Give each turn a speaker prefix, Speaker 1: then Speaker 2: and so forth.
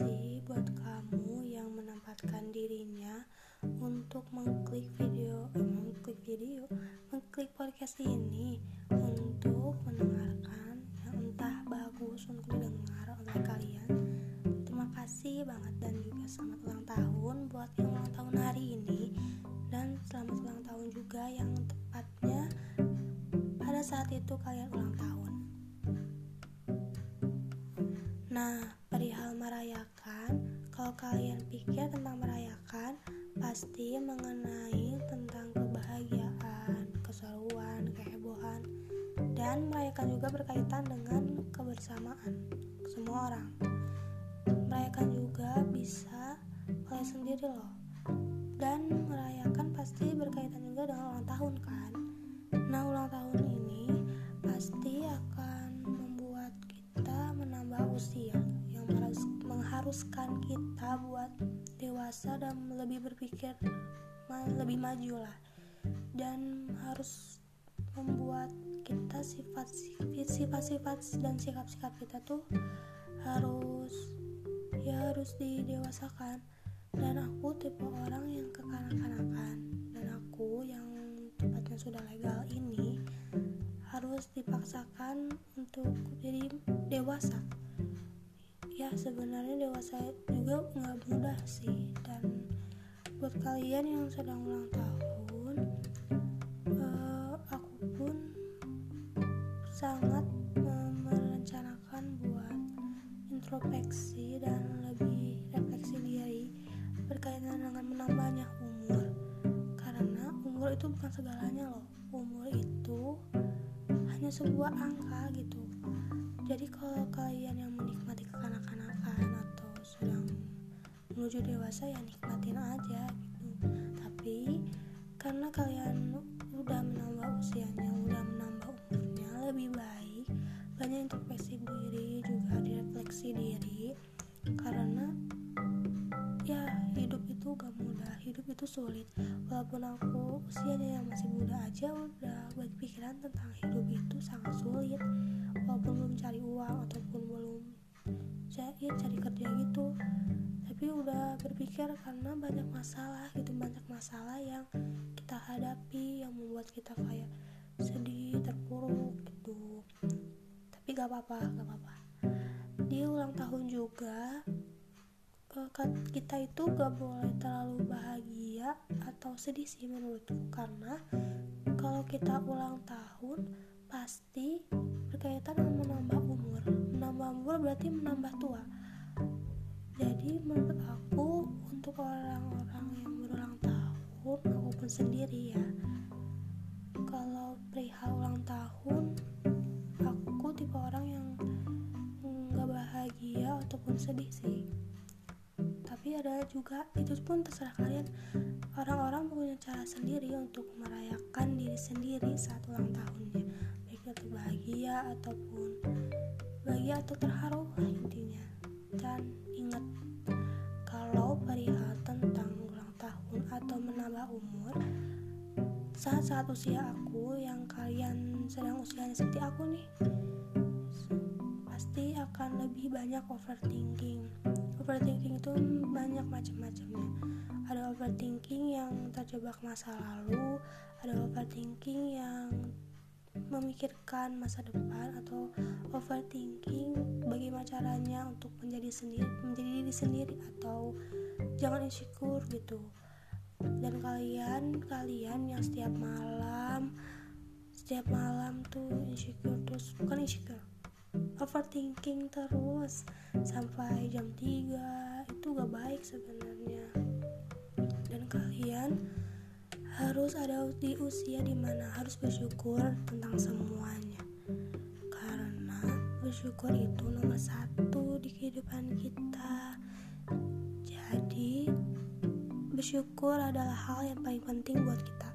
Speaker 1: kasih buat kamu yang menempatkan dirinya untuk mengklik video, eh, mengklik video, mengklik podcast ini untuk mendengarkan yang entah bagus untuk didengar oleh kalian. Terima kasih banget dan juga selamat ulang tahun buat yang ulang tahun hari ini dan selamat ulang tahun juga yang tepatnya pada saat itu kalian ulang tahun. Nah, perihal merayakan kalau kalian pikir tentang merayakan pasti mengenai tentang kebahagiaan, keseruan, kehebohan, dan merayakan juga berkaitan dengan kebersamaan semua orang. Merayakan juga bisa kalian sendiri loh. Dan merayakan pasti berkaitan juga dengan ulang tahun kan. Nah ulang tahun mengharuskan kita buat dewasa dan lebih berpikir lebih maju lah dan harus membuat kita sifat sifat-sifat dan sikap-sikap kita tuh harus ya harus didewasakan. Dan aku tipe orang yang kekanak-kanakan. Dan aku yang tempatnya sudah legal ini harus dipaksakan untuk jadi dewasa ya sebenarnya dewasa juga nggak mudah sih. Dan buat kalian yang sedang ulang tahun uh, aku pun sangat merencanakan buat introspeksi dan lebih refleksi diri berkaitan dengan menambahnya umur. Karena umur itu bukan segalanya loh. Umur itu hanya sebuah angka gitu. Jadi kalau kalian yang menikmati menuju dewasa ya nikmatin aja gitu. Tapi karena kalian udah menambah usianya udah menambah umurnya lebih baik banyak introspeksi diri juga direfleksi diri. Karena ya hidup itu gak mudah hidup itu sulit. Walaupun aku usianya yang masih muda aja udah berpikiran tentang hidup itu berpikir karena banyak masalah gitu banyak masalah yang kita hadapi yang membuat kita kayak sedih terpuruk gitu. Tapi gak apa-apa gak apa-apa. Di ulang tahun juga eh, kita itu gak boleh terlalu bahagia atau sedih sih menurutku. Karena kalau kita ulang tahun pasti berkaitan dengan menambah umur. Menambah umur berarti menambah tua jadi menurut aku untuk orang-orang yang berulang tahun aku pun sendiri ya. Kalau perihal ulang tahun aku tipe orang yang nggak bahagia ataupun sedih sih. Tapi ada juga itu pun terserah kalian. Orang-orang punya cara sendiri untuk merayakan diri sendiri saat ulang tahunnya. Itu bahagia ataupun bahagia atau terharu saat-saat usia aku yang kalian sedang usianya seperti aku nih. Pasti akan lebih banyak overthinking. Overthinking itu banyak macam-macamnya. Ada overthinking yang terjebak masa lalu ada overthinking yang memikirkan masa depan atau overthinking bagaimana caranya untuk menjadi sendiri menjadi diri sendiri atau jangan insecure gitu dan kalian kalian yang setiap malam setiap malam tuh insecure terus bukan insecure overthinking terus sampai jam 3 itu gak baik sebenarnya. Dan kalian harus ada di usia di mana harus bersyukur tentang semuanya. Karena bersyukur itu nomor satu di kehidupan kita. Jadi bersyukur adalah hal yang paling penting buat kita